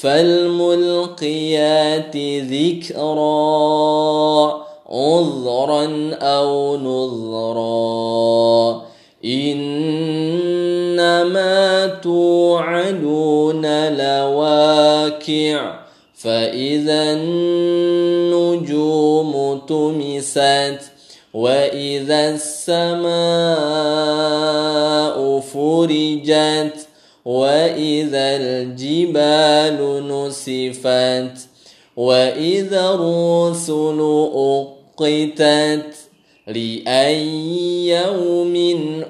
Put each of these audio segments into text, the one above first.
فالملقيات ذكرا عذرا أو نذرا. إنما توعدون لواكع فإذا النجوم تمست وإذا السماء فرجت واذا الجبال نسفت واذا الرسل اقتت لاي يوم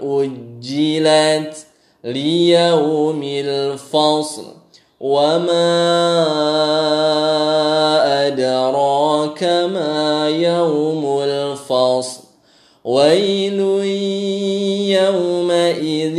اجلت ليوم الفصل وما ادراك ما يوم الفصل ويل يومئذ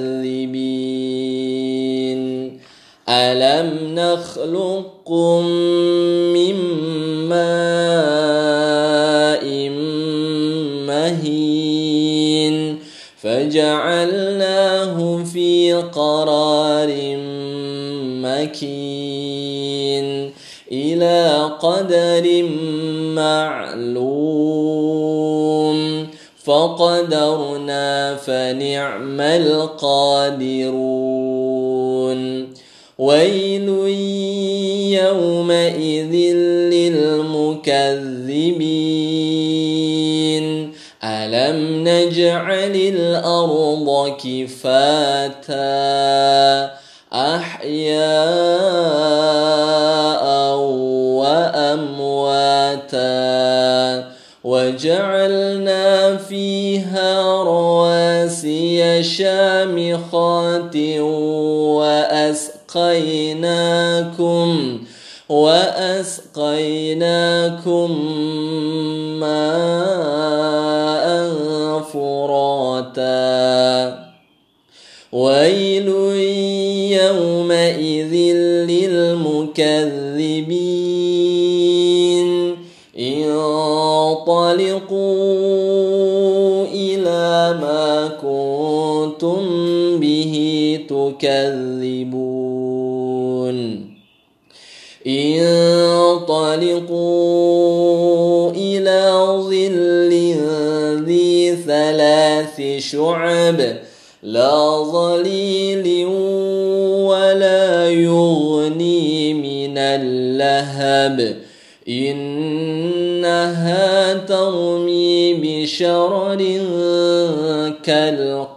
ألم نخلقكم من ماء مهين فجعلناه في قرار مكين إلى قدر معلوم فقدرنا فنعم القادرون ويل يومئذ للمكذبين. ألم نجعل الأرض كفاتا؟ أحياء وأمواتا. وجعلنا فيها رواسي شامخات وأسقيناكم وأسقيناكم ماء فراتا. ويل يومئذ للمكذبين. كنتم به تكذبون. انطلقوا إلى ظل ذي ثلاث شعب لا ظليل ولا يغني من اللهب. إنها ترمي بشرر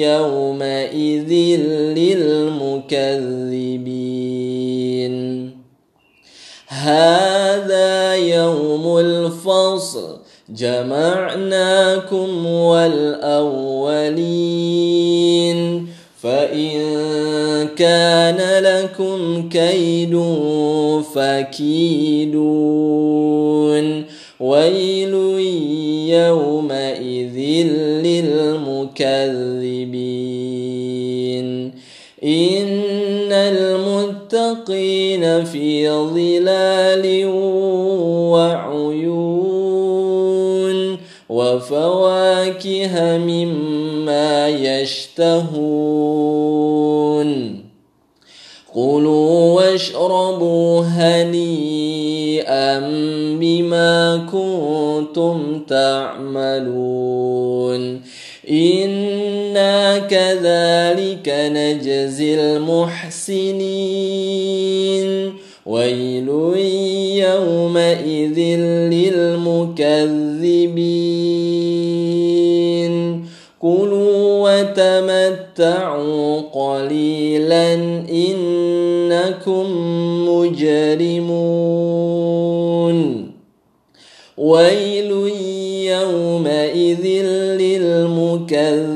يومئذ للمكذبين. هذا يوم الفصل. جمعناكم والأولين. فإن كان لكم كيد فكيدون. ويل يومئذ في ظلال وعيون وفواكه مما يشتهون. كلوا واشربوا هنيئا بما كنتم تعملون. إنا كذلك نجزي المحسنين. ويل يومئذ للمكذبين. كلوا وتمتعوا قليلا إنكم مجرمون. ويل يومئذ للمكذبين.